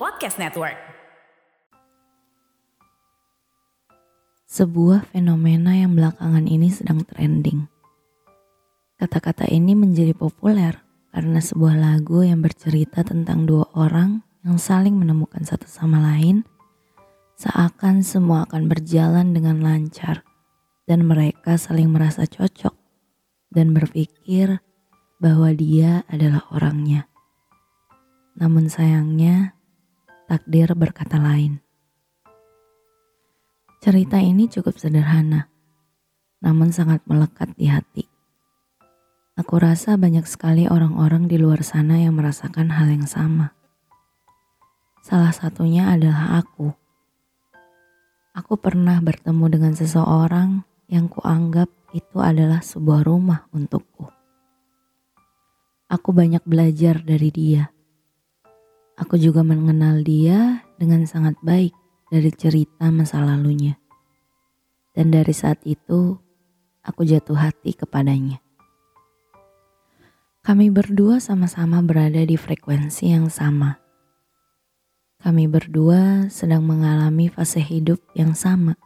Podcast Network. Sebuah fenomena yang belakangan ini sedang trending. Kata-kata ini menjadi populer karena sebuah lagu yang bercerita tentang dua orang yang saling menemukan satu sama lain, seakan semua akan berjalan dengan lancar dan mereka saling merasa cocok dan berpikir bahwa dia adalah orangnya. Namun sayangnya, takdir berkata lain. Cerita ini cukup sederhana, namun sangat melekat di hati. Aku rasa banyak sekali orang-orang di luar sana yang merasakan hal yang sama. Salah satunya adalah aku. Aku pernah bertemu dengan seseorang yang kuanggap itu adalah sebuah rumah untukku. Aku banyak belajar dari dia. Aku juga mengenal dia dengan sangat baik dari cerita masa lalunya. Dan dari saat itu, aku jatuh hati kepadanya. Kami berdua sama-sama berada di frekuensi yang sama. Kami berdua sedang mengalami fase hidup yang sama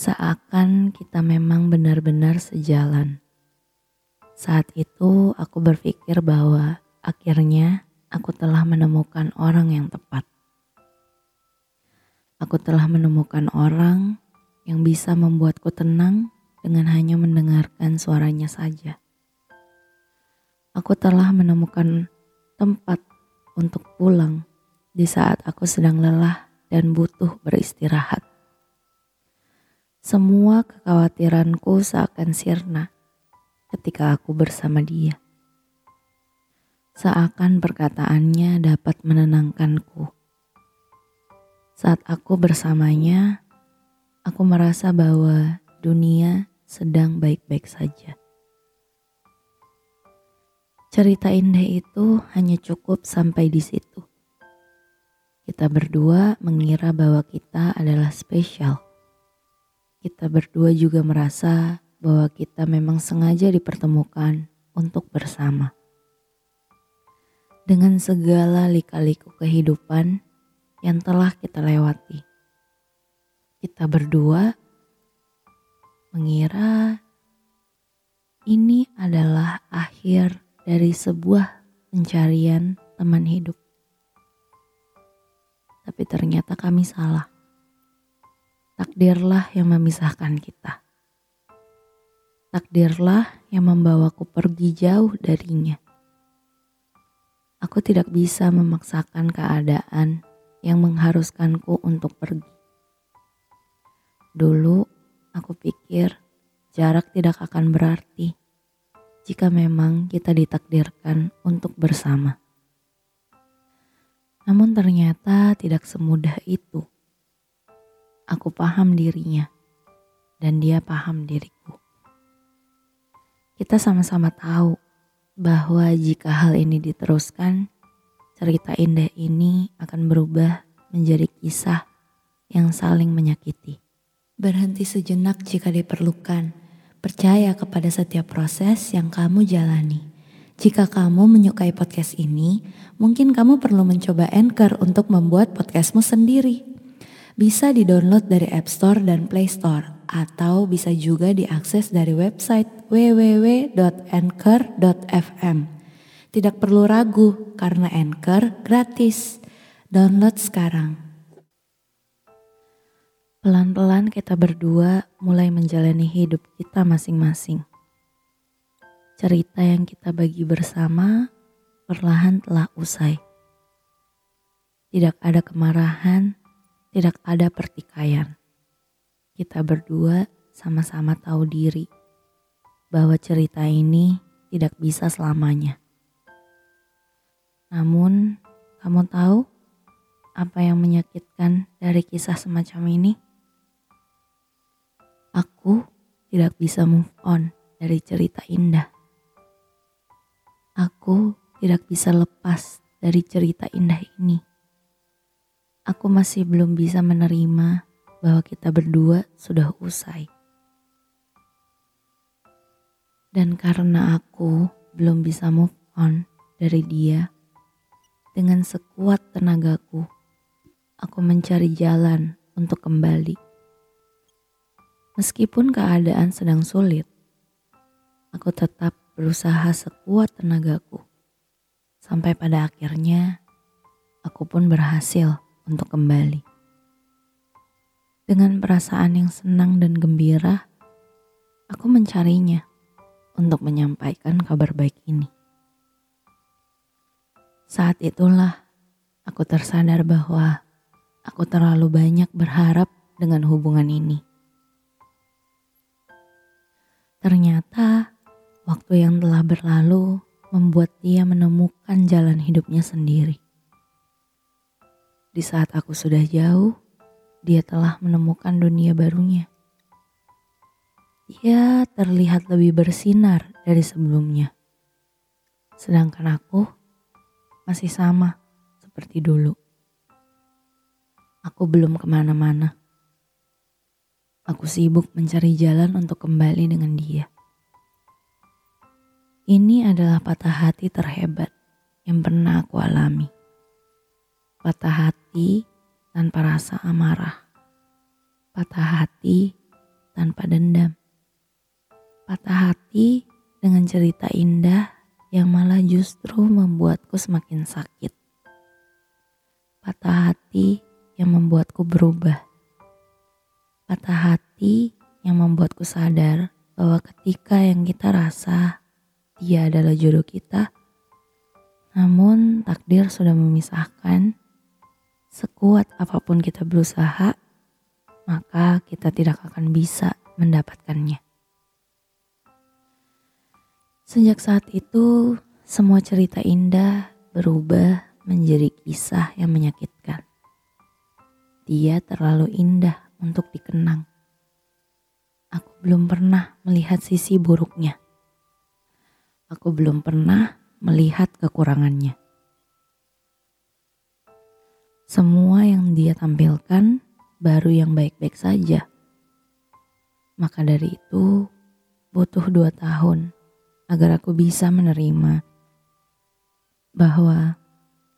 Seakan kita memang benar-benar sejalan. Saat itu aku berpikir bahwa akhirnya aku telah menemukan orang yang tepat. Aku telah menemukan orang yang bisa membuatku tenang dengan hanya mendengarkan suaranya saja. Aku telah menemukan tempat untuk pulang di saat aku sedang lelah dan butuh beristirahat. Semua kekhawatiranku seakan sirna ketika aku bersama dia. Seakan perkataannya dapat menenangkanku. Saat aku bersamanya, aku merasa bahwa dunia sedang baik-baik saja. Cerita indah itu hanya cukup sampai di situ. Kita berdua mengira bahwa kita adalah spesial kita berdua juga merasa bahwa kita memang sengaja dipertemukan untuk bersama. Dengan segala lika-liku kehidupan yang telah kita lewati, kita berdua mengira ini adalah akhir dari sebuah pencarian teman hidup. Tapi ternyata kami salah takdirlah yang memisahkan kita. Takdirlah yang membawaku pergi jauh darinya. Aku tidak bisa memaksakan keadaan yang mengharuskanku untuk pergi. Dulu aku pikir jarak tidak akan berarti jika memang kita ditakdirkan untuk bersama. Namun ternyata tidak semudah itu. Aku paham dirinya, dan dia paham diriku. Kita sama-sama tahu bahwa jika hal ini diteruskan, cerita indah ini akan berubah menjadi kisah yang saling menyakiti. Berhenti sejenak jika diperlukan. Percaya kepada setiap proses yang kamu jalani. Jika kamu menyukai podcast ini, mungkin kamu perlu mencoba Anchor untuk membuat podcastmu sendiri bisa di-download dari App Store dan Play Store atau bisa juga diakses dari website www.anchor.fm. Tidak perlu ragu karena Anchor gratis. Download sekarang. Pelan-pelan kita berdua mulai menjalani hidup kita masing-masing. Cerita yang kita bagi bersama perlahan telah usai. Tidak ada kemarahan, tidak ada pertikaian. Kita berdua sama-sama tahu diri bahwa cerita ini tidak bisa selamanya. Namun, kamu tahu apa yang menyakitkan dari kisah semacam ini? Aku tidak bisa move on dari cerita indah. Aku tidak bisa lepas dari cerita indah ini. Aku masih belum bisa menerima bahwa kita berdua sudah usai. Dan karena aku belum bisa move on dari dia, dengan sekuat tenagaku, aku mencari jalan untuk kembali. Meskipun keadaan sedang sulit, aku tetap berusaha sekuat tenagaku. Sampai pada akhirnya, aku pun berhasil untuk kembali. Dengan perasaan yang senang dan gembira, aku mencarinya untuk menyampaikan kabar baik ini. Saat itulah aku tersadar bahwa aku terlalu banyak berharap dengan hubungan ini. Ternyata waktu yang telah berlalu membuat dia menemukan jalan hidupnya sendiri. Di saat aku sudah jauh, dia telah menemukan dunia barunya. Dia terlihat lebih bersinar dari sebelumnya. Sedangkan aku masih sama seperti dulu. Aku belum ke mana-mana. Aku sibuk mencari jalan untuk kembali dengan dia. Ini adalah patah hati terhebat yang pernah aku alami. Patah hati tanpa rasa amarah. Patah hati tanpa dendam patah hati dengan cerita indah yang malah justru membuatku semakin sakit. Patah hati yang membuatku berubah. Patah hati yang membuatku sadar bahwa ketika yang kita rasa dia adalah jodoh kita, namun takdir sudah memisahkan. Sekuat apa pun kita berusaha, maka kita tidak akan bisa mendapatkannya. Sejak saat itu, semua cerita indah berubah menjadi kisah yang menyakitkan. Dia terlalu indah untuk dikenang. Aku belum pernah melihat sisi buruknya. Aku belum pernah melihat kekurangannya. Semua yang dia tampilkan baru yang baik-baik saja. Maka dari itu, butuh dua tahun agar aku bisa menerima bahwa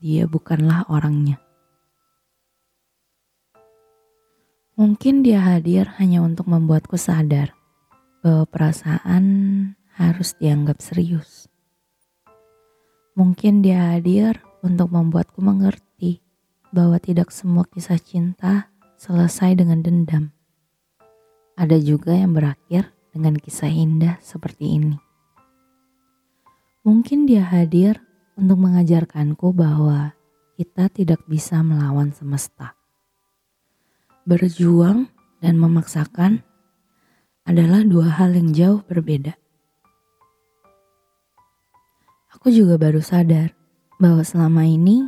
dia bukanlah orangnya. Mungkin dia hadir hanya untuk membuatku sadar bahwa perasaan harus dianggap serius. Mungkin dia hadir untuk membuatku mengerti bahwa tidak semua kisah cinta selesai dengan dendam. Ada juga yang berakhir dengan kisah indah seperti ini. Mungkin dia hadir untuk mengajarkanku bahwa kita tidak bisa melawan semesta. Berjuang dan memaksakan adalah dua hal yang jauh berbeda. Aku juga baru sadar bahwa selama ini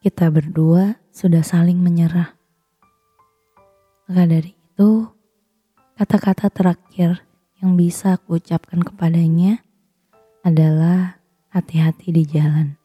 kita berdua sudah saling menyerah. Maka dari itu, kata-kata terakhir yang bisa aku ucapkan kepadanya adalah hati-hati di jalan.